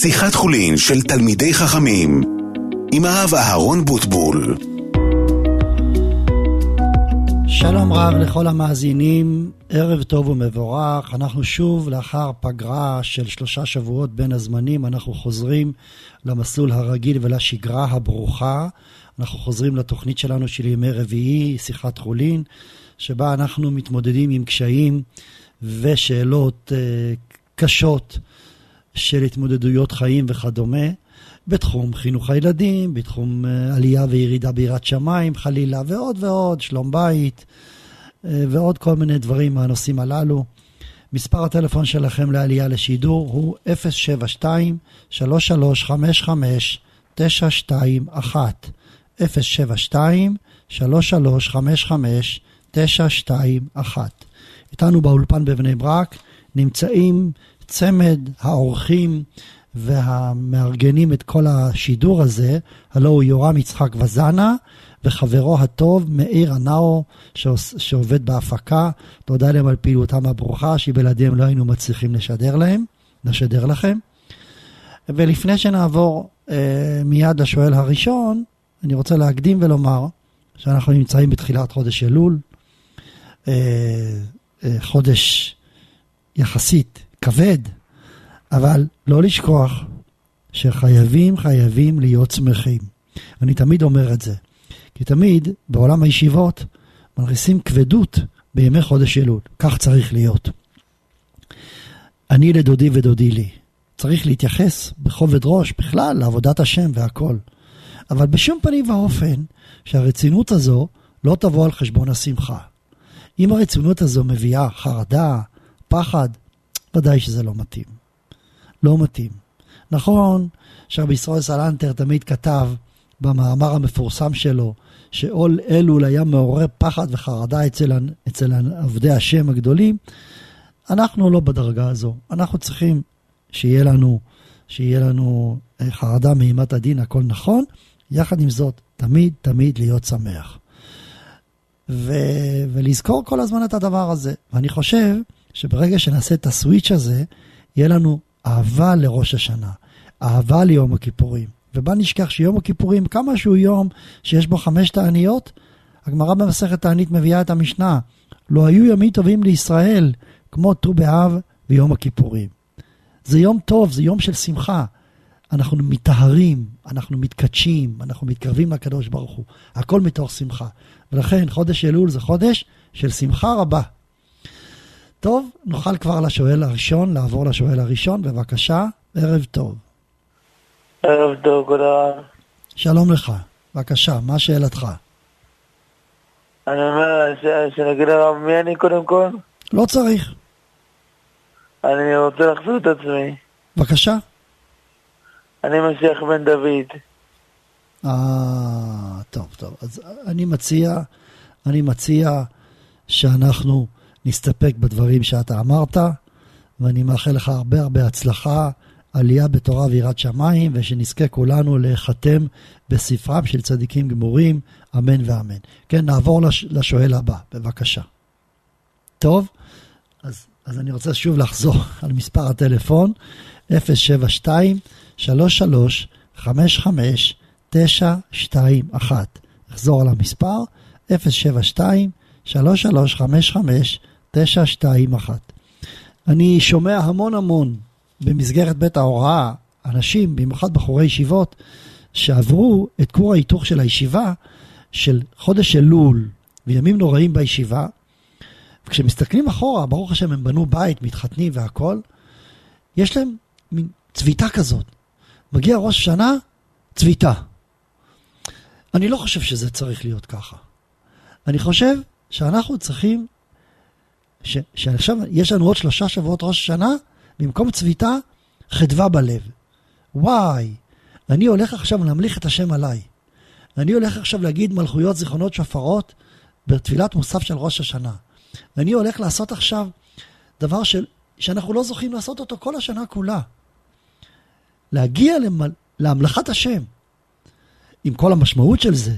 שיחת חולין של תלמידי חכמים עם הרב אהרון בוטבול שלום רב לכל המאזינים, ערב טוב ומבורך. אנחנו שוב לאחר פגרה של שלושה שבועות בין הזמנים, אנחנו חוזרים למסלול הרגיל ולשגרה הברוכה. אנחנו חוזרים לתוכנית שלנו של ימי רביעי, שיחת חולין, שבה אנחנו מתמודדים עם קשיים ושאלות uh, קשות של התמודדויות חיים וכדומה. בתחום חינוך הילדים, בתחום uh, עלייה וירידה ביראת שמיים חלילה, ועוד ועוד, שלום בית, uh, ועוד כל מיני דברים מהנושאים הללו. מספר הטלפון שלכם לעלייה לשידור הוא 072-3355-921. 072-3355-921. איתנו באולפן בבני ברק נמצאים צמד האורחים והמארגנים את כל השידור הזה, הלא הוא יורם יצחק וזנה וחברו הטוב מאיר הנאו שעובד בהפקה. תודה להם על פעילותם הברוכה, שבלעדיהם לא היינו מצליחים לשדר להם, לשדר לכם. ולפני שנעבור אה, מיד לשואל הראשון, אני רוצה להקדים ולומר שאנחנו נמצאים בתחילת חודש אלול, אה, אה, חודש יחסית כבד, אבל לא לשכוח שחייבים, חייבים להיות שמחים. אני תמיד אומר את זה, כי תמיד בעולם הישיבות מנריסים כבדות בימי חודש אלול. כך צריך להיות. אני לדודי ודודי לי. צריך להתייחס בכובד ראש בכלל לעבודת השם והכל. אבל בשום פנים ואופן שהרצינות הזו לא תבוא על חשבון השמחה. אם הרצינות הזו מביאה חרדה, פחד, ודאי שזה לא מתאים. לא מתאים. נכון שרבי ישראל סלנטר תמיד כתב במאמר המפורסם שלו, שעול אלול היה מעורר פחד וחרדה אצל, אצל עבדי השם הגדולים, אנחנו לא בדרגה הזו. אנחנו צריכים שיהיה לנו, שיהיה לנו אה, חרדה מאימת הדין, הכל נכון. יחד עם זאת, תמיד תמיד להיות שמח. ו... ולזכור כל הזמן את הדבר הזה. ואני חושב שברגע שנעשה את הסוויץ' הזה, יהיה לנו אהבה לראש השנה, אהבה ליום הכיפורים. ובל נשכח שיום הכיפורים, כמה שהוא יום שיש בו חמש תעניות, הגמרא במסכת תענית מביאה את המשנה, לא היו ימים טובים לישראל כמו ט"ו באב ויום הכיפורים. זה יום טוב, זה יום של שמחה. אנחנו מטהרים, אנחנו מתקדשים, אנחנו מתקרבים לקדוש ברוך הוא. הכל מתוך שמחה. ולכן חודש אלול זה חודש של שמחה רבה. טוב, נוכל כבר לשואל הראשון, לעבור לשואל הראשון, בבקשה, ערב טוב. ערב טוב, כבוד שלום לך, בבקשה, מה שאלתך? אני אומר, שנגיד הרב, מי אני קודם כל? לא צריך. אני רוצה לחזור את עצמי. בבקשה. אני משיח בן דוד. אה, טוב, טוב. אז אני מציע, אני מציע שאנחנו נסתפק בדברים שאתה אמרת, ואני מאחל לך הרבה הרבה הצלחה, עלייה בתורה ויראת שמיים, ושנזכה כולנו להיחתם בספרם של צדיקים גמורים, אמן ואמן. כן, נעבור לש, לשואל הבא, בבקשה. טוב, אז, אז אני רוצה שוב לחזור על מספר הטלפון, 072 33 55 921. אחזור על המספר, 072 3355 921. אני שומע המון המון במסגרת בית ההוראה, אנשים, במיוחד בחורי ישיבות, שעברו את כור ההיתוך של הישיבה של חודש אלול וימים נוראים בישיבה, וכשמסתכלים אחורה, ברוך השם, הם בנו בית, מתחתנים והכול, יש להם מין צביטה כזאת. מגיע ראש שנה, צביטה. אני לא חושב שזה צריך להיות ככה. אני חושב שאנחנו צריכים ש, שעכשיו יש לנו עוד שלושה שבועות ראש השנה, במקום צביתה, חדווה בלב. וואי, אני הולך עכשיו להמליך את השם עליי. אני הולך עכשיו להגיד מלכויות זיכרונות שופרות בתפילת מוסף של ראש השנה. ואני הולך לעשות עכשיו דבר של, שאנחנו לא זוכים לעשות אותו כל השנה כולה. להגיע למל, להמלכת השם, עם כל המשמעות של זה.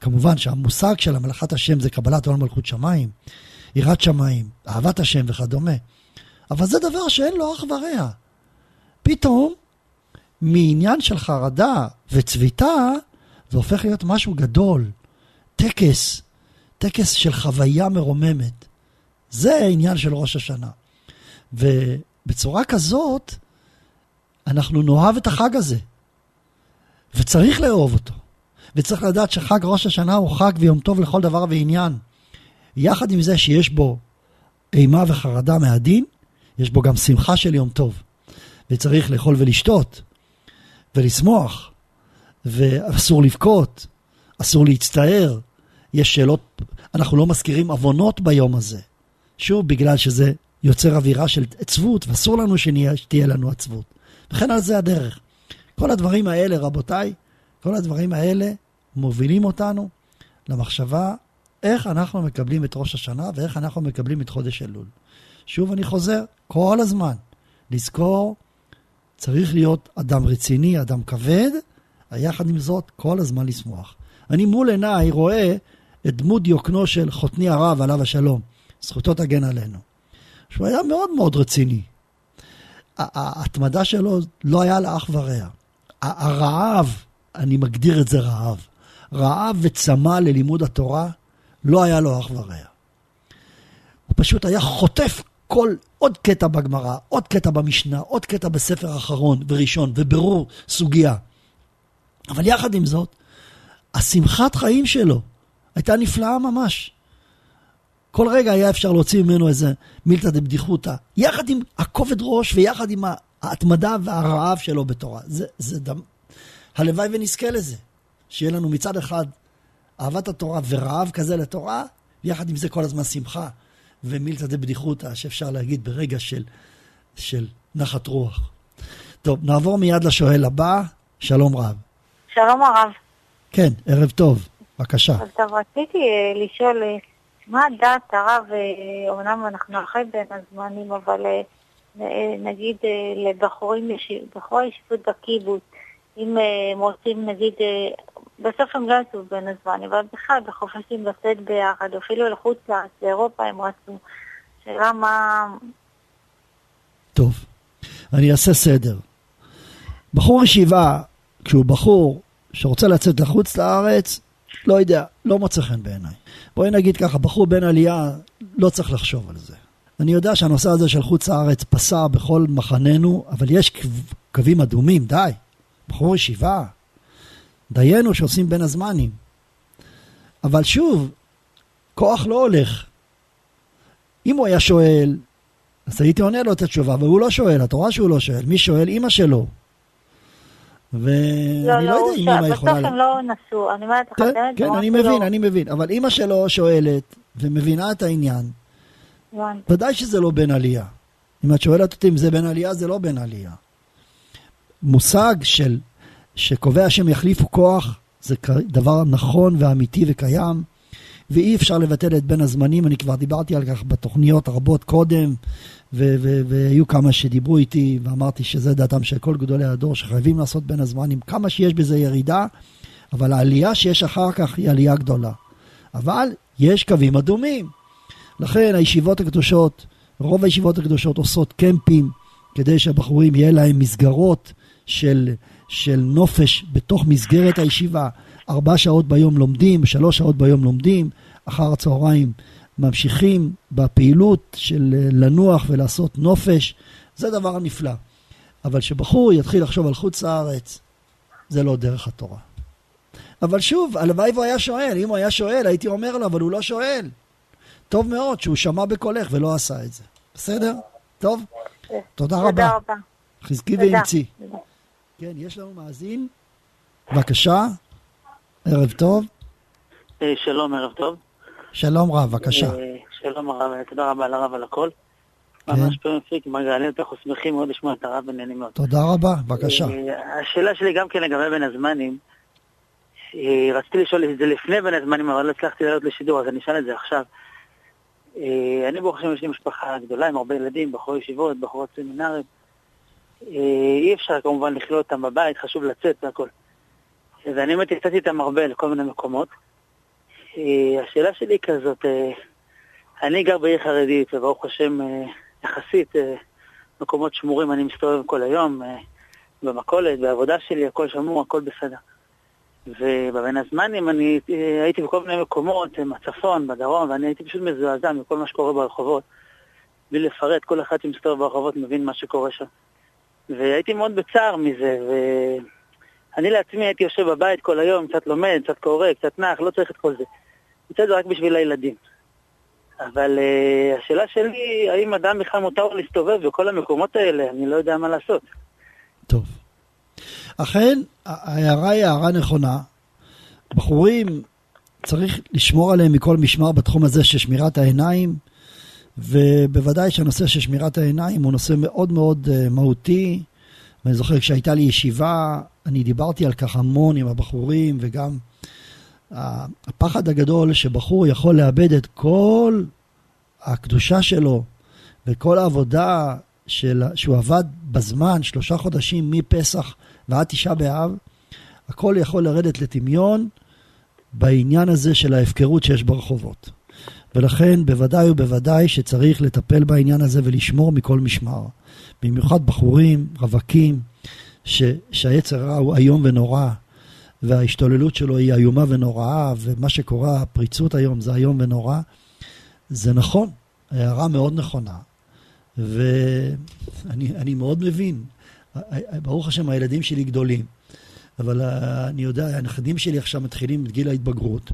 כמובן שהמושג של המלאכת השם זה קבלת עול מלכות שמיים, יראת שמיים, אהבת השם וכדומה. אבל זה דבר שאין לו אח ורע. פתאום מעניין של חרדה וצביטה, זה הופך להיות משהו גדול. טקס, טקס של חוויה מרוממת. זה העניין של ראש השנה. ובצורה כזאת, אנחנו נאהב את החג הזה. וצריך לאהוב אותו. וצריך לדעת שחג ראש השנה הוא חג ויום טוב לכל דבר ועניין. יחד עם זה שיש בו אימה וחרדה מהדין, יש בו גם שמחה של יום טוב. וצריך לאכול ולשתות, ולשמוח, ואסור לבכות, אסור להצטער. יש שאלות, אנחנו לא מזכירים עוונות ביום הזה. שוב, בגלל שזה יוצר אווירה של עצבות, ואסור לנו שתהיה לנו עצבות. וכן על זה הדרך. כל הדברים האלה, רבותיי, כל הדברים האלה מובילים אותנו למחשבה איך אנחנו מקבלים את ראש השנה ואיך אנחנו מקבלים את חודש אלול. שוב אני חוזר, כל הזמן, לזכור, צריך להיות אדם רציני, אדם כבד, יחד עם זאת, כל הזמן לשמוח. אני מול עיניי רואה את דמות דיוקנו של חותני הרב, עליו השלום, זכותו תגן עלינו. שהוא היה מאוד מאוד רציני. ההתמדה שלו לא היה לה אח ורע. הרעב, אני מגדיר את זה רעב, רעב וצמא ללימוד התורה, לא היה לו אח ורע. הוא פשוט היה חוטף כל, עוד קטע בגמרא, עוד קטע במשנה, עוד קטע בספר אחרון וראשון, וברור סוגיה. אבל יחד עם זאת, השמחת חיים שלו הייתה נפלאה ממש. כל רגע היה אפשר להוציא ממנו איזה מילתא דבדיחותא, יחד עם הכובד ראש ויחד עם ההתמדה והרעב שלו בתורה. זה, זה דם... הלוואי ונזכה לזה, שיהיה לנו מצד אחד אהבת התורה ורעב כזה לתורה, ויחד עם זה כל הזמן שמחה ומילתא דבדיחותא, שאפשר להגיד ברגע של, של נחת רוח. טוב, נעבור מיד לשואל הבא, שלום רב. שלום הרב. כן, ערב טוב, בבקשה. טוב, רציתי אה, לשאול, אה, מה דעת הרב, אומנם אנחנו אחרי בין הזמנים, אבל אה, נגיד לבחורים, בחורי ישיבות בקיבוץ, אם הם רוצים, נגיד, בסוף הם לא יצאו בין הזמנים, אבל בכלל בחופשים לצאת ביחד, אפילו לחוץ לארץ, לאירופה הם רצו. שאלה מה... טוב, אני אעשה סדר. בחור ישיבה, כשהוא בחור שרוצה לצאת לחוץ לארץ, לא יודע, לא מוצא חן בעיניי. בואי נגיד ככה, בחור בן עלייה, לא צריך לחשוב על זה. אני יודע שהנושא הזה של חוץ לארץ פסע בכל מחננו, אבל יש קווים אדומים, די. בחור ישיבה, דיינו שעושים בין הזמנים. אבל שוב, כוח לא הולך. אם הוא היה שואל, אז הייתי עונה לו את התשובה, אבל הוא לא שואל, את רואה שהוא לא שואל. מי שואל? אימא שלו. ואני לא, לא, לא יודע אם אמא יכולה... בסוף הם לא נסעו, אני אומרת לך, כן, כן, אני מבין, אני מבין, אבל אימא שלו שואלת ומבינה את העניין, ודאי שזה לא בן עלייה. אם את שואלת אותי אם זה בן עלייה, זה לא בן עלייה. מושג של, שקובע שהם יחליפו כוח, זה דבר נכון ואמיתי וקיים, ואי אפשר לבטל את בין הזמנים, אני כבר דיברתי על כך בתוכניות רבות קודם, והיו כמה שדיברו איתי, ואמרתי שזה דעתם של כל גדולי הדור, שחייבים לעשות בין הזמנים, כמה שיש בזה ירידה, אבל העלייה שיש אחר כך היא עלייה גדולה. אבל יש קווים אדומים. לכן הישיבות הקדושות, רוב הישיבות הקדושות עושות קמפים, כדי שהבחורים יהיה להם מסגרות של, של נופש בתוך מסגרת הישיבה. ארבע שעות ביום לומדים, שלוש שעות ביום לומדים, אחר הצהריים ממשיכים בפעילות של אה, לנוח ולעשות נופש, זה דבר נפלא. אבל שבחור יתחיל לחשוב על חוץ לארץ, זה לא דרך התורה. אבל שוב, הלוואי והוא היה שואל, אם הוא היה שואל הייתי אומר לו, אבל הוא לא שואל. טוב מאוד שהוא שמע בקולך ולא עשה את זה. בסדר? טוב? תודה רבה. תודה רבה. חזקי ואמצי. כן, יש לנו מאזין. בבקשה. ערב טוב. אה, שלום, ערב טוב. שלום רב, בבקשה. אה, שלום הרב, תודה רבה לרב על הכל. כן. ממש פה מפיק, מגעלים, אנחנו שמחים מאוד לשמוע את הרב ונהנים מאוד. תודה רבה, בבקשה. אה, השאלה שלי גם כן לגבי בין הזמנים, רציתי לשאול את זה לפני בין הזמנים, אבל לא הצלחתי לעלות לשידור, אז אני אשאל את זה עכשיו. אני ברוך השם יש לי משפחה גדולה עם הרבה ילדים, בחורי ישיבות, בחורות סמינרים. אי אפשר כמובן לכלול אותם בבית, חשוב לצאת והכל. ואני באמת יצאתי איתם הרבה לכל מיני מקומות. אה, השאלה שלי היא כזאת, אה, אני גר בעיר חרדית, וברוך השם, אה, יחסית, מקומות שמורים אני מסתובב כל היום, במכולת, בעבודה שלי, הכל שמור, הכל בסדר. ובבין הזמנים אני אה, הייתי בכל מיני מקומות, אה, מהצפון, בדרום, ואני הייתי פשוט מזועזע מכל מה שקורה ברחובות. בלי לפרט, כל אחד שמסתובב ברחובות מבין מה שקורה שם. והייתי מאוד בצער מזה, ואני לעצמי הייתי יושב בבית כל היום, קצת לומד, קצת קורא, קצת נח, לא צריך את כל זה. יוצא זה רק בשביל הילדים. אבל uh, השאלה שלי, האם אדם בכלל מותר להסתובב בכל המקומות האלה? אני לא יודע מה לעשות. טוב. אכן, ההערה היא הערה נכונה. בחורים, צריך לשמור עליהם מכל משמר בתחום הזה של שמירת העיניים, ובוודאי שהנושא של שמירת העיניים הוא נושא מאוד מאוד uh, מהותי. ואני זוכר כשהייתה לי ישיבה, אני דיברתי על כך המון עם הבחורים, וגם הפחד הגדול שבחור יכול לאבד את כל הקדושה שלו וכל העבודה של, שהוא עבד בזמן, שלושה חודשים מפסח ועד תשעה באב, הכל יכול לרדת לטמיון בעניין הזה של ההפקרות שיש ברחובות. ולכן בוודאי ובוודאי שצריך לטפל בעניין הזה ולשמור מכל משמר. במיוחד בחורים, רווקים, ש, שהיצר רע הוא איום ונורא, וההשתוללות שלו היא איומה ונוראה, ומה שקורה, הפריצות היום זה איום ונורא. זה נכון, הערה מאוד נכונה, ואני מאוד מבין. ברוך השם, הילדים שלי גדולים, אבל אני יודע, הנכדים שלי עכשיו מתחילים את גיל ההתבגרות,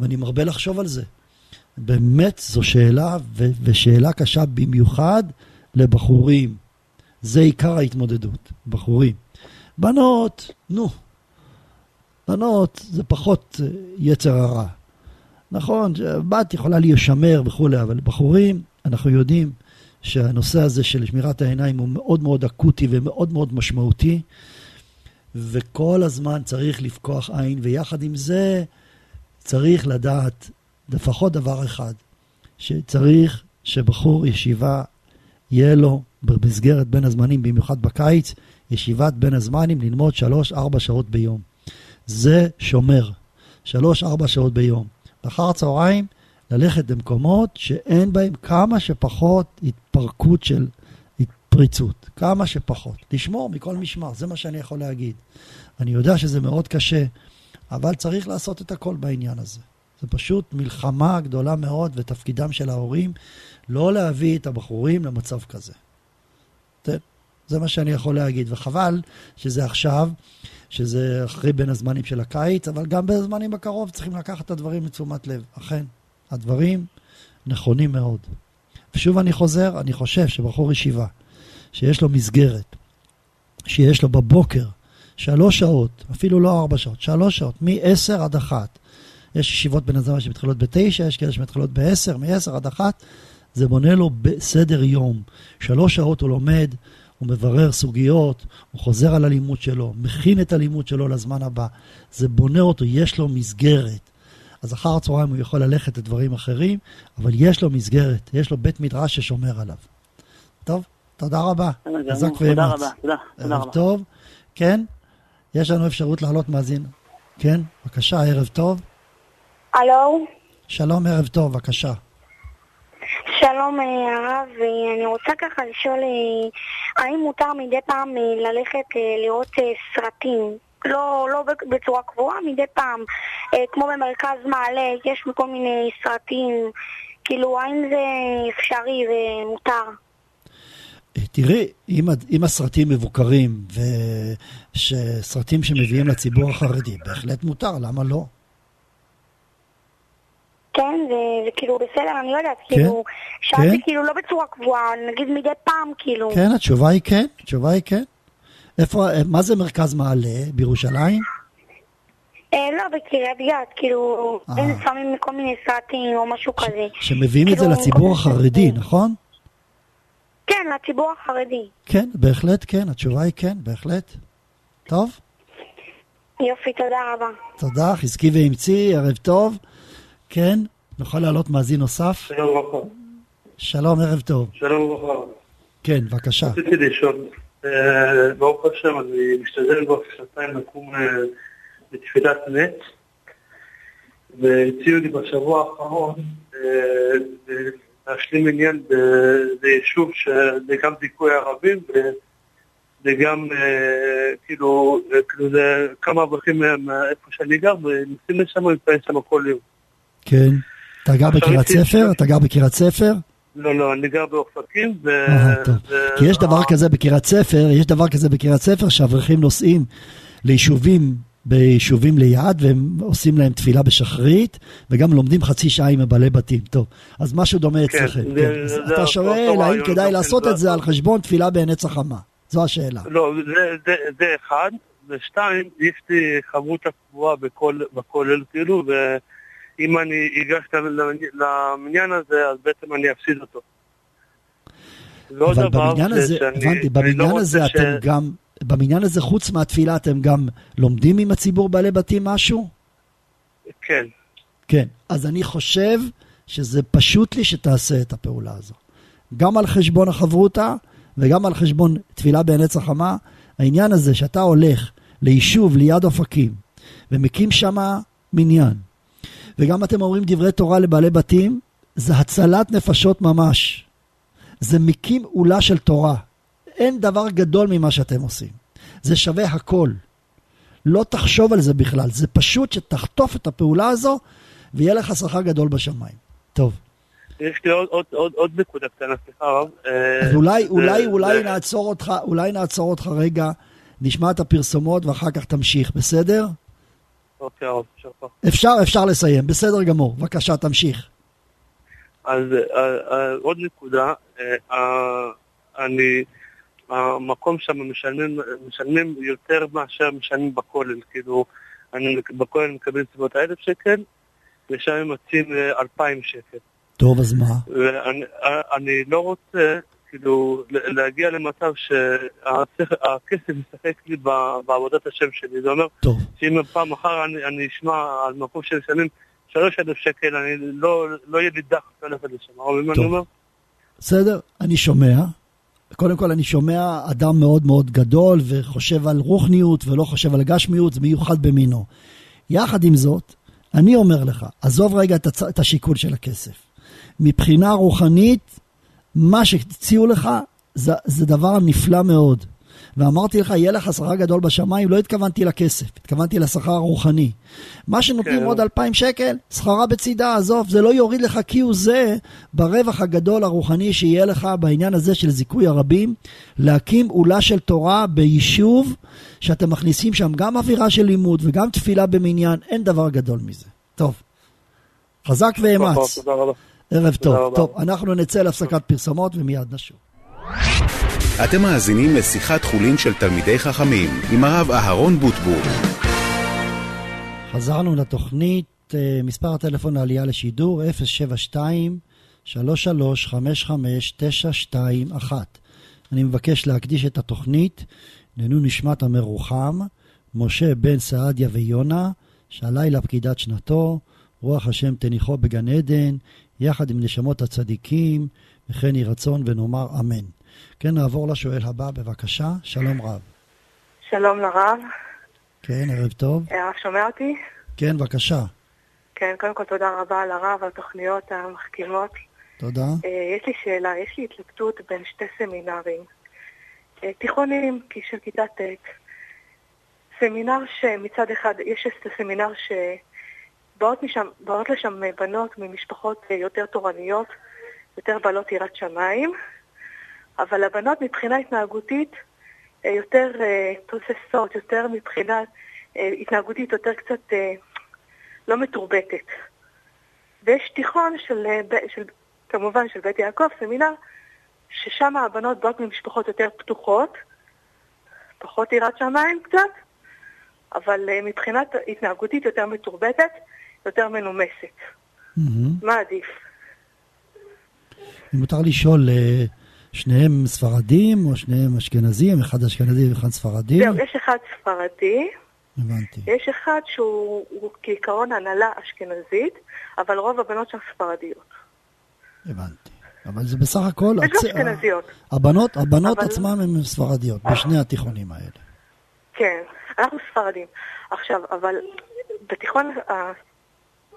ואני מרבה לחשוב על זה. באמת זו שאלה, ו- ושאלה קשה במיוחד לבחורים. זה עיקר ההתמודדות, בחורים. בנות, נו, בנות זה פחות אה, יצר הרע. נכון, בת יכולה להישמר וכולי, אבל בחורים, אנחנו יודעים שהנושא הזה של שמירת העיניים הוא מאוד מאוד אקוטי ומאוד מאוד משמעותי, וכל הזמן צריך לפקוח עין, ויחד עם זה צריך לדעת לפחות דבר אחד, שצריך שבחור ישיבה יהיה לו במסגרת בין הזמנים, במיוחד בקיץ, ישיבת בין הזמנים ללמוד 3-4 שעות ביום. זה שומר. 3-4 שעות ביום. אחר הצהריים, ללכת למקומות שאין בהם כמה שפחות התפרקות של התפריצות. כמה שפחות. לשמור מכל משמר, זה מה שאני יכול להגיד. אני יודע שזה מאוד קשה, אבל צריך לעשות את הכל בעניין הזה. זה פשוט מלחמה גדולה מאוד, ותפקידם של ההורים לא להביא את הבחורים למצב כזה. זה מה שאני יכול להגיד, וחבל שזה עכשיו, שזה אחרי בין הזמנים של הקיץ, אבל גם בין הזמנים בקרוב צריכים לקחת את הדברים לתשומת לב. אכן, הדברים נכונים מאוד. ושוב אני חוזר, אני חושב שבחור ישיבה, שיש לו מסגרת, שיש לו בבוקר שלוש שעות, אפילו לא ארבע שעות, שלוש שעות, מ-10 עד 1. יש ישיבות הזמן שמתחילות בתשע, יש כאלה שמתחילות בעשר, מ-10 עד 1, זה בונה לו בסדר יום. שלוש שעות הוא לומד, הוא מברר סוגיות, הוא חוזר על הלימוד שלו, מכין את הלימוד שלו לזמן הבא. זה בונה אותו, יש לו מסגרת. אז אחר הצהריים הוא יכול ללכת לדברים אחרים, אבל יש לו מסגרת, יש לו בית מדרש ששומר עליו. טוב, תודה רבה. חזק ואמץ. תודה רבה, תודה, תודה רבה. טוב, כן, יש לנו אפשרות לעלות מאזין. כן, בבקשה, ערב טוב. הלו? שלום, ערב טוב, בבקשה. שלום אה, הרב, אני רוצה ככה לשאול אה, האם מותר מדי פעם אה, ללכת לראות סרטים? לא, לא בצורה קבועה, מדי פעם. כמו במרכז מעלה, יש כל מיני סרטים, כאילו האם זה אפשרי ומותר? תראי, אם, אם הסרטים מבוקרים וסרטים שמביאים לציבור החרדי, בהחלט מותר, למה לא? כן, זה, כאילו בסדר, אני לא יודעת, כן? כאילו, שאלתי כן? כאילו לא בצורה קבועה, נגיד מדי פעם, כאילו. כן, התשובה היא כן, התשובה היא כן. איפה, מה זה מרכז מעלה? בירושלים? אה, לא, בקריית גת, כאילו, אה. אין לפעמים כל מיני סרטים או משהו כזה. שמביאים את זה כאילו, לציבור החרדי, נכון? כן, לציבור החרדי. כן, בהחלט כן, התשובה היא כן, בהחלט. טוב? יופי, תודה רבה. תודה, חזקי ואמצי, ערב טוב. כן, נוכל להעלות מאזין נוסף. שלום וברכה. שלום, ערב טוב. שלום וברכה. כן, בבקשה. רציתי לשאול, אה, ברוך השם, אני משתדל כבר שנתיים לקום אה, בתפילת מת, והציעו לי בשבוע האחרון אה, להשלים עניין ביישוב שזה גם דיכוי ערבים זה גם, אה, כאילו, אה, כאילו זה כמה אברכים מאיפה שאני גר, ונוסעים לשם ומתפלל שם כל יום. כן. אתה גר בקריית ספר? אתה גר בקריית ספר? לא, לא, אני גר באופקים, ו... אה. ו- כי יש דבר כזה בקריית ספר, יש דבר כזה בקריית ספר שאברכים נוסעים ליישובים, ביישובים ליד, והם עושים להם תפילה בשחרית, וגם לומדים חצי שעה עם מבעלי בתים. טוב, אז משהו דומה כן, אצלכם. כן. אתה שואל האם כדאי לעשות כן, את זה על חשבון תפילה בעין עץ החמה? זו השאלה. לא, זה, אחד, ושתיים, יש לי חברות קבועה בכל, בכולל, כאילו, ואם אני אגש למני- למניין הזה, אז בעצם אני אפסיד אותו. ועוד אבל זה הזה, הבנתי, לא הזה רוצה אתם גם, בבניין הזה חוץ מהתפילה אתם גם לומדים עם הציבור בעלי בתים משהו? כן, כן. אז אני חושב שזה פשוט לי שתעשה את הפעולה הזו. גם על חשבון החברותה וגם על חשבון תפילה בעין עץ החמה. העניין הזה שאתה הולך ליישוב ליד אופקים ומקים שמה מניין, וגם אתם אומרים דברי תורה לבעלי בתים, זה הצלת נפשות ממש. זה מקים עולה של תורה. אין דבר גדול ממה שאתם עושים. זה שווה הכל. לא תחשוב על זה בכלל, זה פשוט שתחטוף את הפעולה הזו ויהיה לך שכר גדול בשמיים. טוב, יש לי עוד, עוד, עוד, עוד נקודה קטנה, סליחה רב. אה, אז אולי, זה- אולי, אולי נעצור אותך, אולי נעצור אותך רגע, נשמע את הפרסומות ואחר כך תמשיך, בסדר? אוקיי, יישר כוח. אפשר, אפשר לסיים, בסדר גמור. בבקשה, תמשיך. אז אה, אה, עוד נקודה, אה, אני, המקום שם משלמים, משלמים יותר מאשר משלמים בכולל, כאילו, אני בכולל מקבל בסביבות האלף שקל, ושם הם מציעים אלפיים שקל. טוב, אז מה? ואני אני לא רוצה, כאילו, להגיע למצב שהכסף ישחק לי בעבודת השם שלי. זה אומר טוב. שאם פעם אחר אני, אני אשמע על מקום שמשלמים שלוש אלף שקל, אני לא, לא יהיה לי דחף ללכת לשם. אבל אם אני. אומר, בסדר, אני שומע. קודם כל, אני שומע אדם מאוד מאוד גדול וחושב על רוחניות ולא חושב על גשמיות, זה מיוחד במינו. יחד עם זאת, אני אומר לך, עזוב רגע את, הצ... את השיקול של הכסף. מבחינה רוחנית, מה שהציעו לך זה, זה דבר נפלא מאוד. ואמרתי לך, יהיה לך שכר גדול בשמיים, לא התכוונתי לכסף, התכוונתי לשכר הרוחני. מה שנותנים כן. עוד אלפיים שקל, שכרה בצידה, עזוב, זה לא יוריד לך כהוא זה ברווח הגדול הרוחני שיהיה לך בעניין הזה של זיכוי הרבים, להקים עולה של תורה ביישוב שאתם מכניסים שם גם אווירה של לימוד וגם תפילה במניין, אין דבר גדול מזה. טוב, חזק ואמץ, תודה רבה. ערב טוב. רבה. טוב, אנחנו נצא להפסקת פרסומות ומיד נשוב. אתם מאזינים לשיחת חולין של תלמידי חכמים עם הרב אהרון בוטבול. חזרנו לתוכנית, אה, מספר הטלפון לעלייה לשידור 072 3355 921 אני מבקש להקדיש את התוכנית לעילוי נשמת המרוחם, משה בן סעדיה ויונה, שהלילה פקידת שנתו, רוח השם תניחו בגן עדן, יחד עם נשמות הצדיקים, וכן יהי רצון ונאמר אמן. כן, נעבור לשואל הבא, בבקשה. שלום רב. שלום לרב, כן, ערב טוב. הרב שומע אותי? כן, בבקשה. כן, קודם כל תודה רבה לרב על התוכניות המחכימות. תודה. אה, יש לי שאלה, יש לי התלבטות בין שתי סמינרים. אה, תיכונים, כי של כיתה ט'. סמינר שמצד אחד, יש את הסמינר שבאות משם, באות לשם בנות ממשפחות אה, יותר תורניות, יותר בעלות יראת שמיים, אבל הבנות מבחינה התנהגותית אה, יותר אה, תוססות, יותר מבחינה התנהגותית יותר קצת לא מתורבתת. ויש תיכון של, של, כמובן של בית יעקב, סמינר, ששם הבנות באות ממשפחות יותר פתוחות, פחות יראת שמיים קצת, אבל מבחינת התנהגותית יותר מתורבתת, יותר מנומסת. מה עדיף? אם מותר לשאול, אה, שניהם ספרדים או שניהם אשכנזים? אחד אשכנזי ואחד ספרדי? זהו, יש אחד ספרדי, הבנתי. יש אחד שהוא הוא כעיקרון הנהלה אשכנזית, אבל רוב הבנות שם ספרדיות. הבנתי. אבל זה בסך הכל... יש הצ- אשכנזיות. הבנות, הבנות אבל- עצמן הן ספרדיות, בשני התיכונים האלה. כן, אנחנו ספרדים. עכשיו, אבל בתיכון,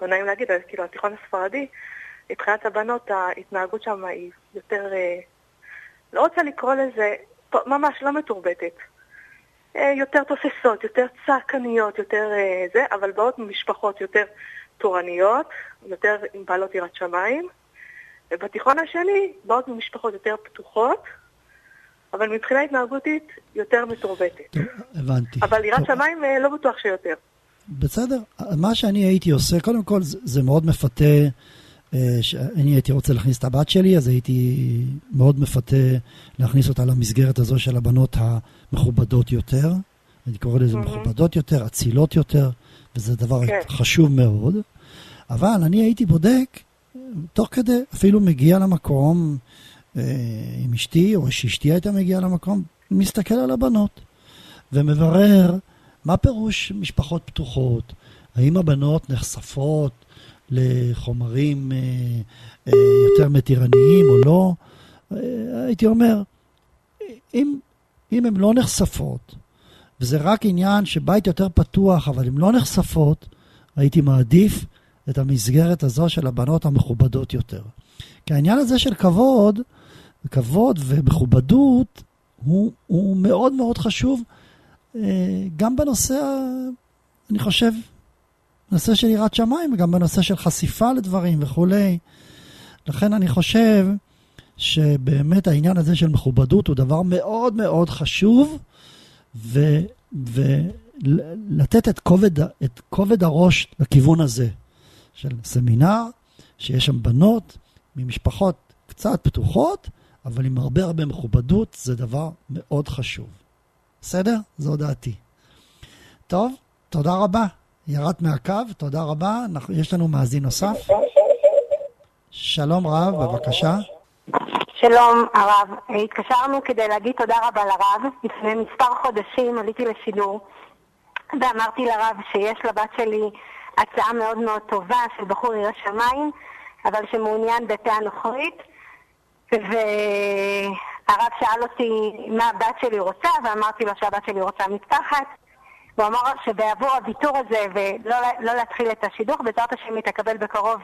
לא נעים להגיד, אבל כאילו התיכון הספרדי, מבחינת הבנות ההתנהגות שם היא יותר, אה, לא רוצה לקרוא לזה ממש לא מתורבתת. אה, יותר תוססות, יותר צעקניות, יותר אה, זה, אבל באות ממשפחות יותר תורניות, יותר עם בעלות יראת שמיים. ובתיכון השני באות ממשפחות יותר פתוחות, אבל מבחינה התנהגותית יותר מתורבתת. הבנתי. אבל יראת שמיים לא בטוח שיותר. בסדר. מה שאני הייתי עושה, קודם כל, זה, זה מאוד מפתה. שאני הייתי רוצה להכניס את הבת שלי, אז הייתי מאוד מפתה להכניס אותה למסגרת הזו של הבנות המכובדות יותר. אני קורא לזה mm-hmm. מכובדות יותר, אצילות יותר, וזה דבר כן. חשוב מאוד. אבל אני הייתי בודק, תוך כדי, אפילו מגיע למקום אה, עם אשתי, או שאשתי הייתה מגיעה למקום, מסתכל על הבנות ומברר מה פירוש משפחות פתוחות, האם הבנות נחשפות לחומרים אה, אה, יותר מתירניים או לא, אה, הייתי אומר, אם, אם הן לא נחשפות, וזה רק עניין שבית יותר פתוח, אבל הן לא נחשפות, הייתי מעדיף את המסגרת הזו של הבנות המכובדות יותר. כי העניין הזה של כבוד, כבוד ומכובדות, הוא, הוא מאוד מאוד חשוב גם בנושא, אני חושב, נושא של יראת שמיים, וגם בנושא של חשיפה לדברים וכולי. לכן אני חושב שבאמת העניין הזה של מכובדות הוא דבר מאוד מאוד חשוב, ולתת את כובד, את כובד הראש לכיוון הזה של סמינר, שיש שם בנות ממשפחות קצת פתוחות, אבל עם הרבה הרבה מכובדות, זה דבר מאוד חשוב. בסדר? זו דעתי. טוב, תודה רבה. ירדת מהקו, תודה רבה. אנחנו, יש לנו מאזין נוסף. שלום רב, בבקשה. שלום הרב, התקשרנו כדי להגיד תודה רבה לרב. לפני מספר חודשים עליתי לשידור ואמרתי לרב שיש לבת שלי הצעה מאוד מאוד טובה של בחור ירא שמיים, אבל שמעוניין בפה הנוכרית. והרב שאל אותי מה הבת שלי רוצה, ואמרתי לו שהבת שלי רוצה מטפחת. הוא אמר שבעבור הוויתור הזה ולא לא להתחיל את השידוך, בעזרת השם היא תקבל בקרוב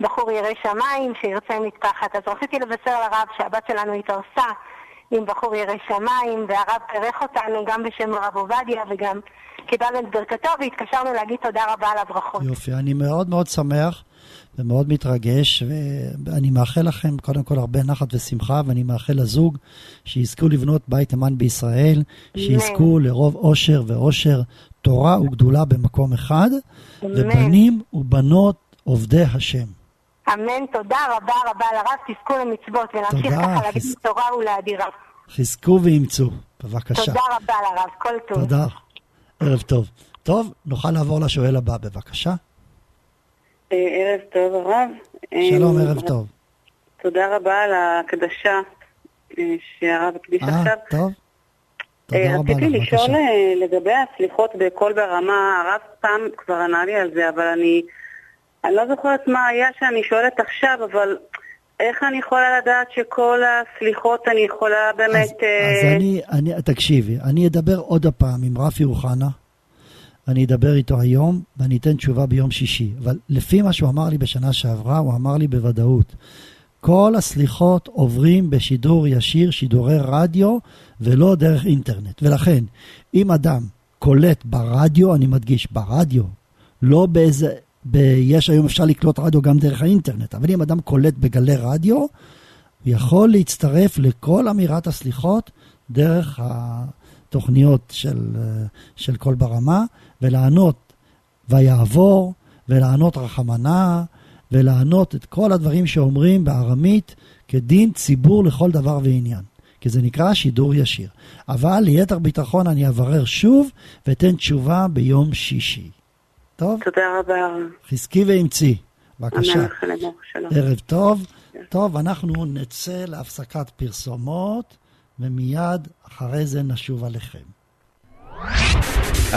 בחור ירא שמיים שירצה מטפחת. אז רציתי לבשר לרב שהבת שלנו התארסה עם בחור ירא שמיים, והרב בירך אותנו גם בשם הרב עובדיה וגם קיבלנו את ברכתו, והתקשרנו להגיד תודה רבה על הברכות. יופי, אני מאוד מאוד שמח ומאוד מתרגש, ואני מאחל לכם קודם כל הרבה נחת ושמחה, ואני מאחל לזוג שיזכו לבנות בית אמן בישראל, שיזכו לרוב עושר ועושר, תורה וגדולה במקום אחד, ובנים ובנות עובדי השם. אמן, תודה רבה רבה לרב, תזכו למצוות ולהמשיך ככה להגיד תורה ולאדירה. חזקו ואימצו, בבקשה. תודה רבה לרב, כל טוב. תודה, ערב טוב. טוב, נוכל לעבור לשואל הבא, בבקשה. אה, ערב טוב הרב. שלום, ערב טוב. תודה רבה על ההקדשה אה, שהרב הקדיש עכשיו. אה, טוב. תודה רבה לך, רציתי לשאול לגבי הסליחות בקול ברמה, הרב פעם כבר ענה לי על זה, אבל אני, אני לא זוכרת מה היה שאני שואלת עכשיו, אבל איך אני יכולה לדעת שכל הסליחות אני יכולה באמת... אז, אז אני, אני, תקשיבי, אני אדבר עוד הפעם עם רפי אוחנה. אני אדבר איתו היום ואני אתן תשובה ביום שישי. אבל לפי מה שהוא אמר לי בשנה שעברה, הוא אמר לי בוודאות, כל הסליחות עוברים בשידור ישיר, שידורי רדיו, ולא דרך אינטרנט. ולכן, אם אדם קולט ברדיו, אני מדגיש, ברדיו, לא באיזה... יש היום אפשר לקלוט רדיו גם דרך האינטרנט, אבל אם אדם קולט בגלי רדיו, הוא יכול להצטרף לכל אמירת הסליחות דרך התוכניות של, של קול ברמה, ולענות ויעבור, ולענות רחמנה, ולענות את כל הדברים שאומרים בארמית כדין ציבור לכל דבר ועניין. כי זה נקרא שידור ישיר. אבל ליתר ביטחון אני אברר שוב ואתן תשובה ביום שישי. טוב? תודה רבה. חזקי ואמצי. בבקשה. ערב טוב. טוב, אנחנו נצא להפסקת פרסומות, ומיד אחרי זה נשוב עליכם.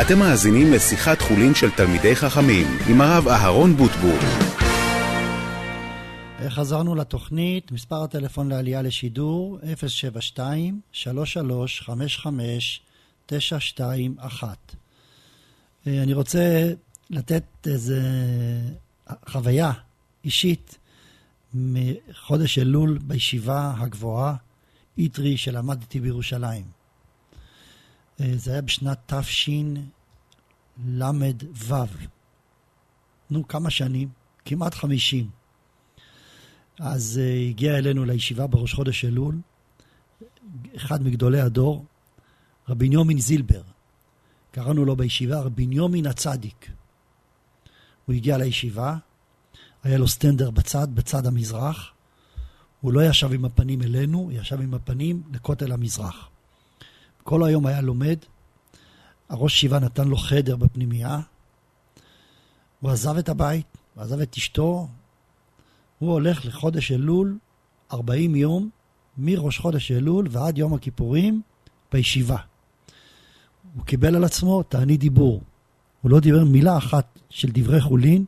אתם מאזינים לשיחת חולין של תלמידי חכמים עם הרב אהרון בוטבור. חזרנו לתוכנית, מספר הטלפון לעלייה לשידור 072-3355-921. אה, אני רוצה לתת איזו חוויה אישית מחודש אלול בישיבה הגבוהה. איטרי שלמד איתי בירושלים. אה, זה היה בשנת תשל"ו. נו, כמה שנים? כמעט חמישים. אז uh, הגיע אלינו לישיבה בראש חודש אלול, אחד מגדולי הדור, רבי ניומין זילבר. קראנו לו בישיבה רבי ניומין הצדיק. הוא הגיע לישיבה, היה לו סטנדר בצד, בצד המזרח. הוא לא ישב עם הפנים אלינו, ישב עם הפנים לכותל המזרח. כל היום היה לומד, הראש ישיבה נתן לו חדר בפנימייה, הוא עזב את הבית, הוא עזב את אשתו, הוא הולך לחודש אלול, 40 יום, מראש חודש אלול ועד יום הכיפורים, בישיבה. הוא קיבל על עצמו תענית דיבור. הוא לא דיבר מילה אחת של דברי חולין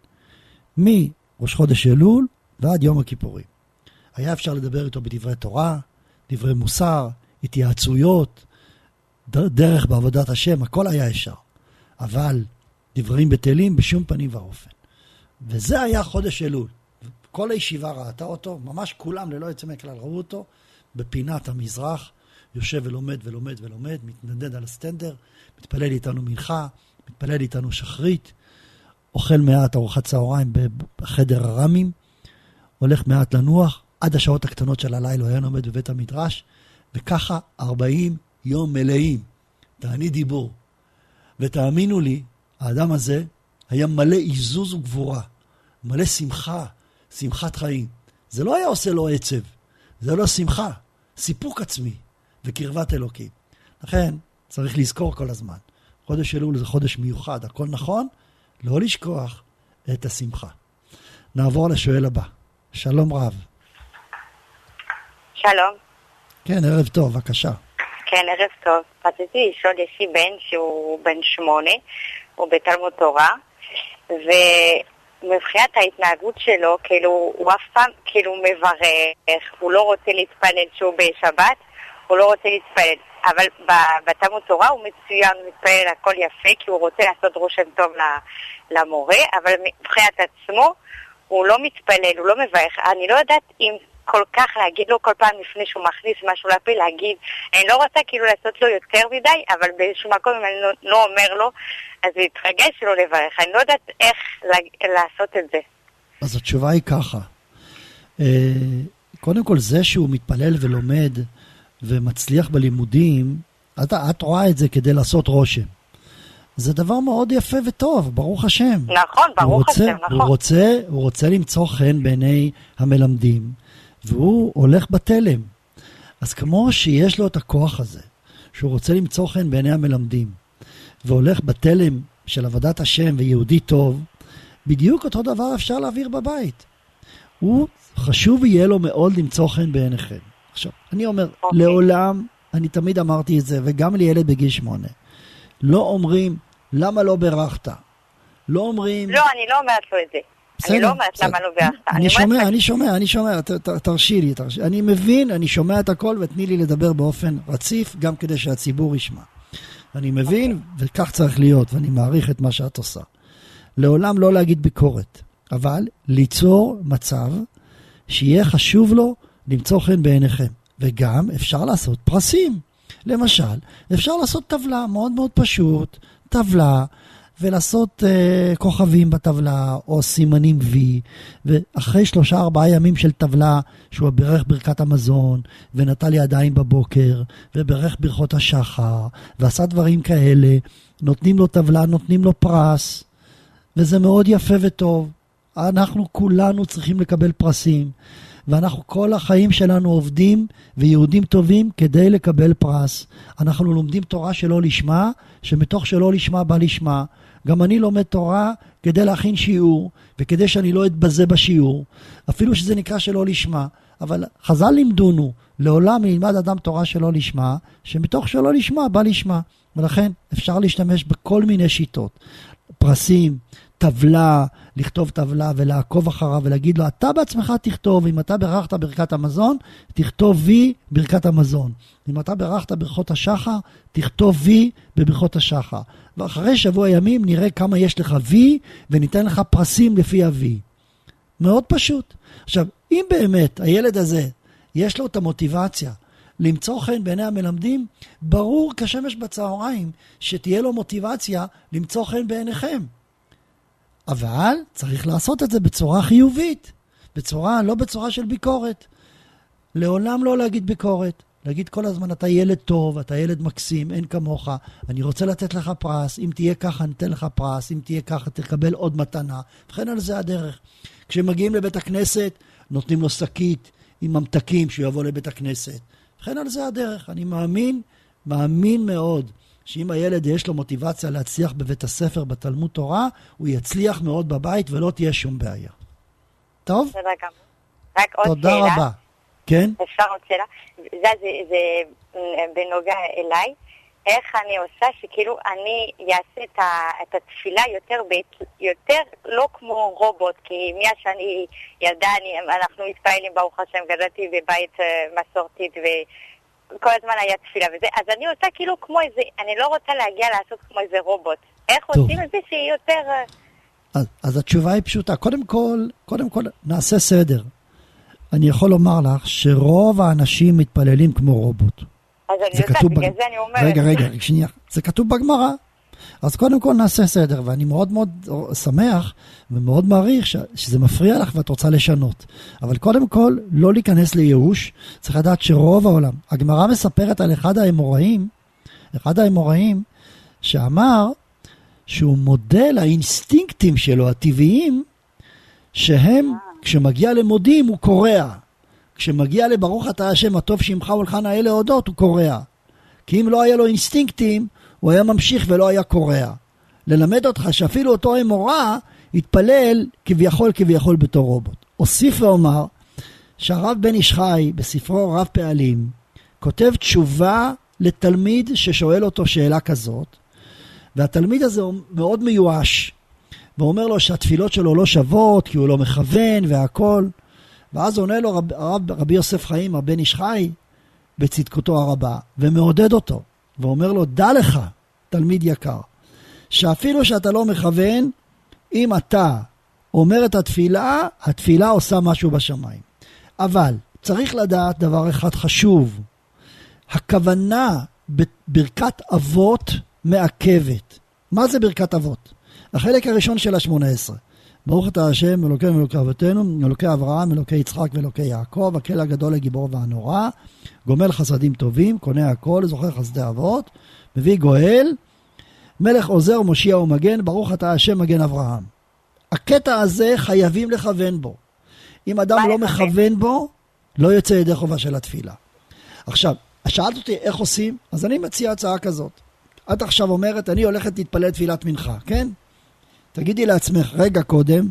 מראש חודש אלול ועד יום הכיפורים. היה אפשר לדבר איתו בדברי תורה, דברי מוסר, התייעצויות, דרך בעבודת השם, הכל היה אפשר. אבל דברים בטלים בשום פנים ואופן. וזה היה חודש אלול. כל הישיבה ראתה אותו, ממש כולם ללא יוצא מהכלל ראו אותו בפינת המזרח, יושב ולומד ולומד ולומד, מתנדנד על הסטנדר, מתפלל איתנו מנחה, מתפלל איתנו שחרית, אוכל מעט ארוחת צהריים בחדר הרמים, הולך מעט לנוח, עד השעות הקטנות של הלילה היה לומד בבית המדרש, וככה 40 יום מלאים, תענית דיבור. ותאמינו לי, האדם הזה היה מלא עיזוז וגבורה, מלא שמחה, שמחת חיים. זה לא היה עושה לו עצב, זה לא שמחה, סיפוק עצמי וקרבת אלוקים. לכן, צריך לזכור כל הזמן. חודש אלול זה חודש מיוחד, הכל נכון, לא לשכוח את השמחה. נעבור לשואל הבא. שלום רב. שלום. כן, ערב טוב, בבקשה. כן, ערב טוב. רציתי לשאול, יש לי בן שהוא בן שמונה, הוא בתלמוד תורה, ומבחינת ההתנהגות שלו, כאילו, הוא אף פעם כאילו מברך, הוא לא רוצה להתפלל שהוא בשבת, הוא לא רוצה להתפלל. אבל בתלמוד תורה הוא מצוין, הוא מתפלל הכל יפה, כי הוא רוצה לעשות רושם טוב למורה, אבל מבחינת עצמו הוא לא מתפלל, הוא לא מברך. אני לא יודעת אם כל כך להגיד לו כל פעם לפני שהוא מכניס משהו לפה, להגיד, אני לא רוצה כאילו לעשות לו יותר מדי, אבל באיזשהו מקום אם אני לא, לא אומר לו, אז זה יתרגש לו לברך. אני לא יודעת איך לעשות את זה. אז התשובה היא ככה. אה, קודם כל, זה שהוא מתפלל ולומד ומצליח בלימודים, את, את רואה את זה כדי לעשות רושם. זה דבר מאוד יפה וטוב, ברוך השם. נכון, ברוך רוצה, השם, נכון. הוא רוצה, הוא רוצה למצוא חן בעיני המלמדים, והוא הולך בתלם. אז כמו שיש לו את הכוח הזה, שהוא רוצה למצוא חן בעיני המלמדים, והולך בתלם של עבודת השם ויהודי טוב, בדיוק אותו דבר אפשר להעביר בבית. הוא, חשוב יהיה לו מאוד למצוא חן בעיניכם. עכשיו, אני אומר, okay. אוקיי. לעולם, אני תמיד אמרתי את זה, וגם לילד בגיל שמונה, לא אומרים, למה לא בירכת? לא אומרים... לא, אני לא אומרת לו את זה. בסדר, אני לא אומרת למה לא בירכת. אני שומע, אני שומע, אני שומע, תרשי לי, תרשי. אני מבין, אני שומע את הכל, ותני לי לדבר באופן רציף, גם כדי שהציבור ישמע. אני מבין. אוקיי. וכך צריך להיות, ואני מעריך את מה שאת עושה. לעולם לא להגיד ביקורת, אבל ליצור מצב שיהיה חשוב לו למצוא חן בעיניכם. וגם אפשר לעשות פרסים. למשל, אפשר לעשות טבלה מאוד מאוד פשוט, טבלה, ולעשות uh, כוכבים בטבלה, או סימנים V, ואחרי שלושה ארבעה ימים של טבלה, שהוא בירך ברכת המזון, ונטל לי ידיים בבוקר, וברך ברכות השחר, ועשה דברים כאלה, נותנים לו טבלה, נותנים לו פרס, וזה מאוד יפה וטוב. אנחנו כולנו צריכים לקבל פרסים. ואנחנו כל החיים שלנו עובדים ויהודים טובים כדי לקבל פרס. אנחנו לומדים תורה שלא לשמה, שמתוך שלא לשמה בא לשמה. גם אני לומד תורה כדי להכין שיעור, וכדי שאני לא אתבזה בשיעור, אפילו שזה נקרא שלא לשמה. אבל חז"ל לימדונו, לעולם ילמד אדם תורה שלא לשמה, שמתוך שלא לשמה בא לשמה. ולכן אפשר להשתמש בכל מיני שיטות. פרסים, טבלה, לכתוב טבלה ולעקוב אחריו ולהגיד לו, אתה בעצמך תכתוב, אם אתה בירכת ברכת המזון, תכתוב וי ברכת המזון. אם אתה בירכת ברכות השחר, תכתוב וי בברכות השחר. ואחרי שבוע ימים נראה כמה יש לך וי, וניתן לך פרסים לפי הוי. מאוד פשוט. עכשיו, אם באמת הילד הזה, יש לו את המוטיבציה למצוא חן בעיני המלמדים, ברור כשמש בצהריים שתהיה לו מוטיבציה למצוא חן בעיניכם. אבל צריך לעשות את זה בצורה חיובית, בצורה, לא בצורה של ביקורת. לעולם לא להגיד ביקורת. להגיד כל הזמן, אתה ילד טוב, אתה ילד מקסים, אין כמוך, אני רוצה לתת לך פרס, אם תהיה ככה, אני אתן לך פרס, אם תהיה ככה, תקבל עוד מתנה, וכן על זה הדרך. כשמגיעים לבית הכנסת, נותנים לו שקית עם ממתקים שהוא יבוא לבית הכנסת. וכן על זה הדרך. אני מאמין, מאמין מאוד, שאם הילד יש לו מוטיבציה להצליח בבית הספר, בתלמוד תורה, הוא יצליח מאוד בבית ולא תהיה שום בעיה. טוב? בסדר גמור. רק עוד תודה שאלה. רבה. כן? אפשר עוד שאלה? זה, זה, זה אה, בנוגע אליי. איך אני עושה שכאילו אני אעשה את, ה, את התפילה יותר, ב, יותר לא כמו רובוט, כי מאז שאני ילדה, אני, אנחנו מתפעלים ברוך השם, גדלתי בבית אה, מסורתית וכל הזמן היה תפילה וזה, אז אני עושה כאילו כמו איזה, אני לא רוצה להגיע לעשות כמו איזה רובוט. איך טוב. עושים את זה שיהיה יותר... אה, אז, אז התשובה היא פשוטה. קודם כל, קודם כל, נעשה סדר. אני יכול לומר לך שרוב האנשים מתפללים כמו רובוט. אז אני יודעת, בגלל בג- זה אני אומרת. רגע, רגע, שנייה. זה כתוב בגמרא. אז קודם כל נעשה סדר, ואני מאוד מאוד שמח ומאוד מעריך ש, שזה מפריע לך ואת רוצה לשנות. אבל קודם כל, לא להיכנס לייאוש, צריך לדעת שרוב העולם, הגמרא מספרת על אחד האמוראים, אחד האמוראים, שאמר שהוא מודה לאינסטינקטים שלו, הטבעיים, שהם, כשמגיע למודים הוא קורע. כשמגיע לברוך אתה השם הטוב שמך ולך נאה להודות, הוא קורע. כי אם לא היה לו אינסטינקטים, הוא היה ממשיך ולא היה קורע. ללמד אותך שאפילו אותו אמורא התפלל כביכול כביכול בתור רובוט. אוסיף ואומר שהרב בן איש חי בספרו רב פעלים כותב תשובה לתלמיד ששואל אותו שאלה כזאת, והתלמיד הזה מאוד מיואש, ואומר לו שהתפילות שלו לא שוות, כי הוא לא מכוון והכל. ואז עונה לו רב, רב, רבי יוסף חיים, הבן איש חי, בצדקותו הרבה, ומעודד אותו, ואומר לו, דע לך, תלמיד יקר, שאפילו שאתה לא מכוון, אם אתה אומר את התפילה, התפילה עושה משהו בשמיים. אבל צריך לדעת דבר אחד חשוב, הכוונה בברכת אבות מעכבת. מה זה ברכת אבות? החלק הראשון של השמונה עשרה. ברוך אתה השם, אלוקינו ואלוקי אבותינו, אלוקי אברהם, אלוקי יצחק ואלוקי יעקב, הקל הגדול הגיבור והנורא, גומל חסדים טובים, קונה הכל, זוכר חסדי אבות, מביא גואל, מלך עוזר, מושיע ומגן, ברוך אתה השם מגן אברהם. הקטע הזה חייבים לכוון בו. אם אדם לא מכוון בו, לא יוצא ידי חובה של התפילה. עכשיו, שאלת אותי איך עושים, אז אני מציע הצעה כזאת. את עכשיו אומרת, אני הולכת להתפלל תפילת מנחה, כן? תגידי לעצמך רגע קודם,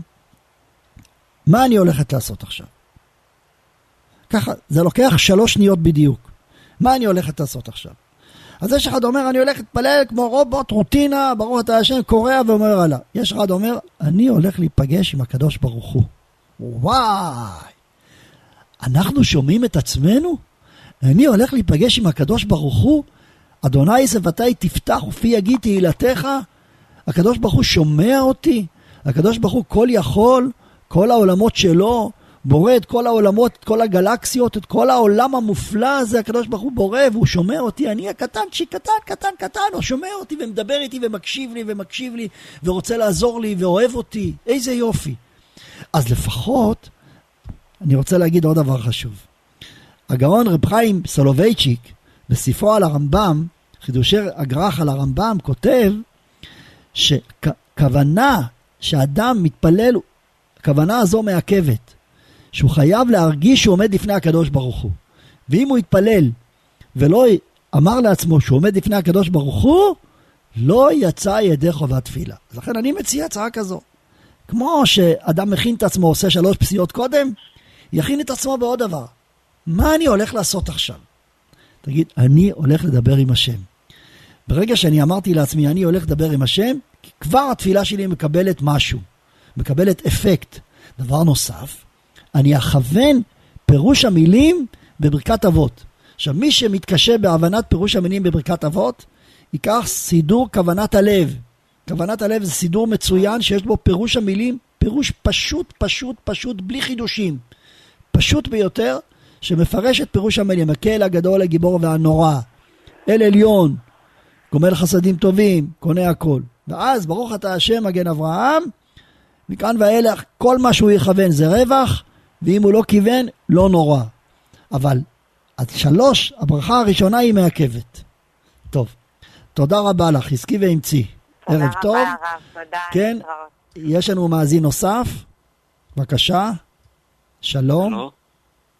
מה אני הולכת לעשות עכשיו? ככה, זה לוקח שלוש שניות בדיוק. מה אני הולכת לעשות עכשיו? אז יש אחד אומר, אני הולך להתפלל כמו רובוט, רוטינה, ברוך אתה השם, קורע ואומר הלאה. יש אחד אומר, אני הולך להיפגש עם הקדוש ברוך הוא. וואי, אנחנו שומעים את עצמנו? אני הולך להיפגש עם הקדוש ברוך הוא? אדוני שפתי תפתח ופי יגיד תהילתך? הקדוש ברוך הוא שומע אותי? הקדוש ברוך הוא כל יכול, כל העולמות שלו, בורא את כל העולמות, את כל הגלקסיות, את כל העולם המופלא הזה, הקדוש ברוך הוא בורא והוא שומע אותי, אני הקטנצ'יק, קטן, קטן, קטן, הוא שומע אותי ומדבר איתי ומקשיב לי ומקשיב לי ורוצה לעזור לי ואוהב אותי, איזה יופי. אז לפחות, אני רוצה להגיד עוד דבר חשוב. הגאון רב חיים סולובייצ'יק, בספרו על הרמב"ם, חידושי הגר"ח על הרמב"ם, כותב שכוונה שאדם מתפלל, הכוונה הזו מעכבת, שהוא חייב להרגיש שהוא עומד לפני הקדוש ברוך הוא. ואם הוא יתפלל ולא אמר לעצמו שהוא עומד לפני הקדוש ברוך הוא, לא יצא ידי חובת תפילה. אז לכן אני מציע הצעה כזו. כמו שאדם מכין את עצמו, עושה שלוש פסיעות קודם, יכין את עצמו בעוד דבר. מה אני הולך לעשות עכשיו? תגיד, אני הולך לדבר עם השם. ברגע שאני אמרתי לעצמי, אני הולך לדבר עם השם, כבר התפילה שלי מקבלת משהו, מקבלת אפקט. דבר נוסף, אני אכוון פירוש המילים בברכת אבות. עכשיו, מי שמתקשה בהבנת פירוש המילים בברכת אבות, ייקח סידור כוונת הלב. כוונת הלב זה סידור מצוין שיש בו פירוש המילים, פירוש פשוט, פשוט, פשוט, בלי חידושים. פשוט ביותר, שמפרש את פירוש המילים, הקל הגדול, הגיבור והנורא. אל עליון, גומל חסדים טובים, קונה הכל. ואז ברוך אתה השם מגן אברהם, מכאן ואילך כל מה שהוא יכוון זה רווח, ואם הוא לא כיוון, לא נורא. אבל עד שלוש, הברכה הראשונה היא מעכבת. טוב, תודה רבה לך, חזקי ואמצי. ערב טוב. תודה רבה, הרב, תודה. כן. יש לנו מאזין נוסף, בבקשה. שלום, הלו,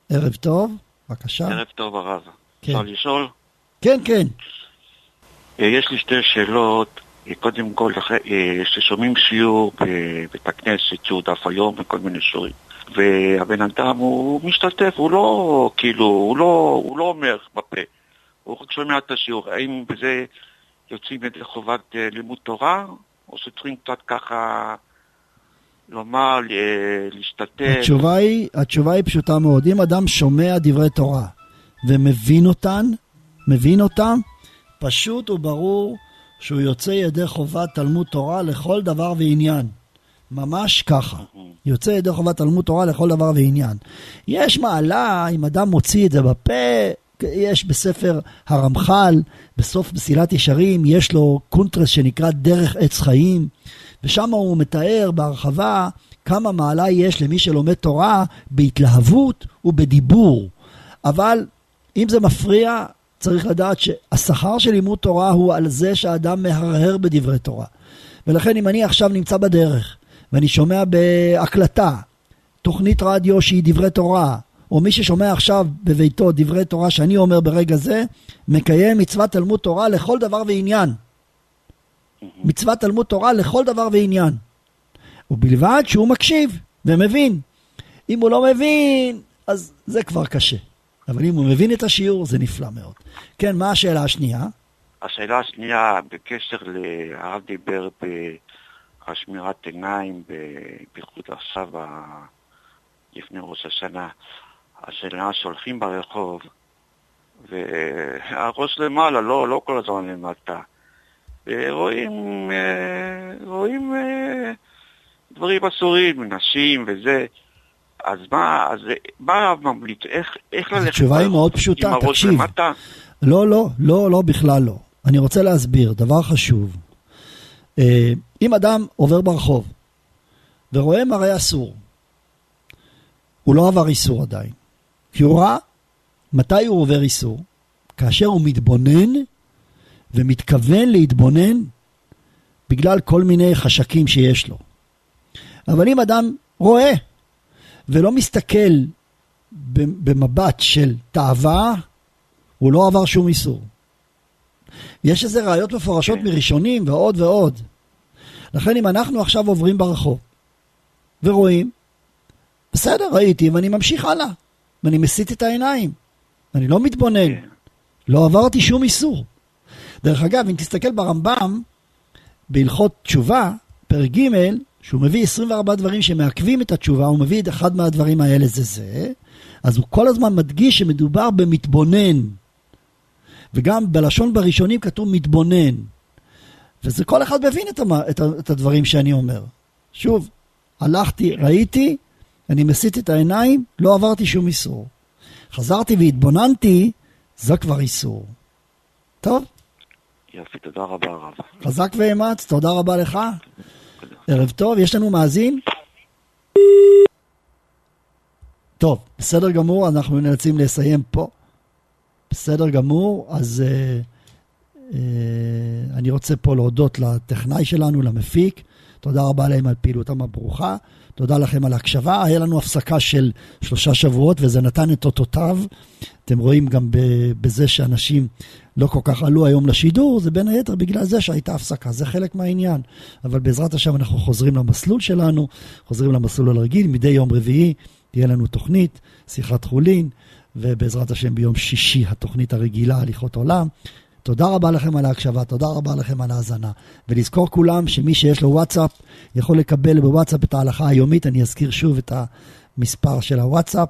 ערב טוב, בבקשה. ערב טוב הרב. כן. אפשר לשאול? כן, כן. אה, יש לי שתי שאלות. אה, קודם כל, אחרי- אה, שיעור בבית הכנסת, שהוא דף היום וכל מיני שיעורים. והבן אדם הוא משתתף, הוא לא, כאילו, הוא לא, הוא לא אומר בפה. הוא רק שומע את השיעור. האם בזה יוצאים ידי חובת לימוד תורה, או שצריכים קצת ככה לומר, להשתתף? התשובה היא, התשובה היא פשוטה מאוד. אם אדם שומע דברי תורה ומבין אותן, מבין אותם, פשוט וברור שהוא יוצא ידי חובת תלמוד תורה לכל דבר ועניין. ממש ככה. יוצא ידי חובת תלמוד תורה לכל דבר ועניין. יש מעלה, אם אדם מוציא את זה בפה, יש בספר הרמח"ל, בסוף מסילת ישרים, יש לו קונטרס שנקרא דרך עץ חיים, ושם הוא מתאר בהרחבה כמה מעלה יש למי שלומד תורה בהתלהבות ובדיבור. אבל אם זה מפריע, צריך לדעת שהשכר של לימוד תורה הוא על זה שהאדם מהרהר בדברי תורה. ולכן אם אני עכשיו נמצא בדרך, ואני שומע בהקלטה, תוכנית רדיו שהיא דברי תורה, או מי ששומע עכשיו בביתו דברי תורה שאני אומר ברגע זה, מקיים מצוות תלמוד תורה לכל דבר ועניין. מצוות תלמוד תורה לכל דבר ועניין. ובלבד שהוא מקשיב ומבין. אם הוא לא מבין, אז זה כבר קשה. אבל אם הוא מבין את השיעור, זה נפלא מאוד. כן, מה השאלה השנייה? השאלה השנייה, בקשר הרב דיבר ב- על שמירת עיניים, בייחוד עכשיו, לפני ראש השנה. השאלה שהולכים ברחוב, והראש למעלה, לא, לא כל הזמן למטה. ורואים, אה, רואים אה, דברים אסורים, נשים וזה. אז מה, אז מה הרב ממליץ? איך, איך ללכת התשובה היא מאוד פשוטה, עם הראש תקשיב. למטה? לא, לא, לא, לא, בכלל לא. אני רוצה להסביר, דבר חשוב. אה, אם אדם עובר ברחוב ורואה מראה אסור, הוא לא עבר איסור עדיין. כי הוא ראה מתי הוא עובר איסור? כאשר הוא מתבונן ומתכוון להתבונן בגלל כל מיני חשקים שיש לו. אבל אם אדם רואה ולא מסתכל במבט של תאווה, הוא לא עבר שום איסור. יש איזה ראיות מפורשות מראשונים ועוד ועוד. לכן אם אנחנו עכשיו עוברים ברחוב ורואים, בסדר, ראיתי ואני ממשיך הלאה, ואני מסיט את העיניים, אני לא מתבונן, לא עברתי שום איסור. דרך אגב, אם תסתכל ברמב"ם, בהלכות תשובה, פרק ג', שהוא מביא 24 דברים שמעכבים את התשובה, הוא מביא את אחד מהדברים האלה זה זה, אז הוא כל הזמן מדגיש שמדובר במתבונן. וגם בלשון בראשונים כתוב מתבונן. וזה כל אחד מבין את, המ, את, ה, את הדברים שאני אומר. שוב, הלכתי, ראיתי, אני מסיט את העיניים, לא עברתי שום איסור. חזרתי והתבוננתי, זה כבר איסור. טוב, יופי, תודה רבה הרב. חזק ואמץ, תודה רבה לך. ערב טוב, יש לנו מאזין? טוב, בסדר גמור, אנחנו נאלצים לסיים פה. בסדר גמור, אז אה, אה, אני רוצה פה להודות לטכנאי שלנו, למפיק. תודה רבה להם על פעילותם הברוכה. תודה לכם על ההקשבה. היה לנו הפסקה של שלושה שבועות וזה נתן את אותותיו. אתם רואים גם בזה שאנשים לא כל כך עלו היום לשידור, זה בין היתר בגלל זה שהייתה הפסקה, זה חלק מהעניין. אבל בעזרת השם אנחנו חוזרים למסלול שלנו, חוזרים למסלול הרגיל, מדי יום רביעי תהיה לנו תוכנית, שיחת חולין, ובעזרת השם ביום שישי התוכנית הרגילה, הליכות עולם. תודה רבה לכם על ההקשבה, תודה רבה לכם על ההאזנה. ולזכור כולם שמי שיש לו וואטסאפ יכול לקבל בוואטסאפ את ההלכה היומית, אני אזכיר שוב את המספר של הוואטסאפ,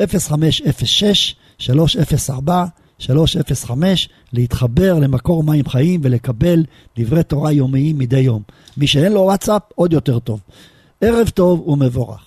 0506 304 305, להתחבר למקור מים חיים ולקבל דברי תורה יומיים מדי יום. מי שאין לו וואטסאפ, עוד יותר טוב. ערב טוב ומבורך.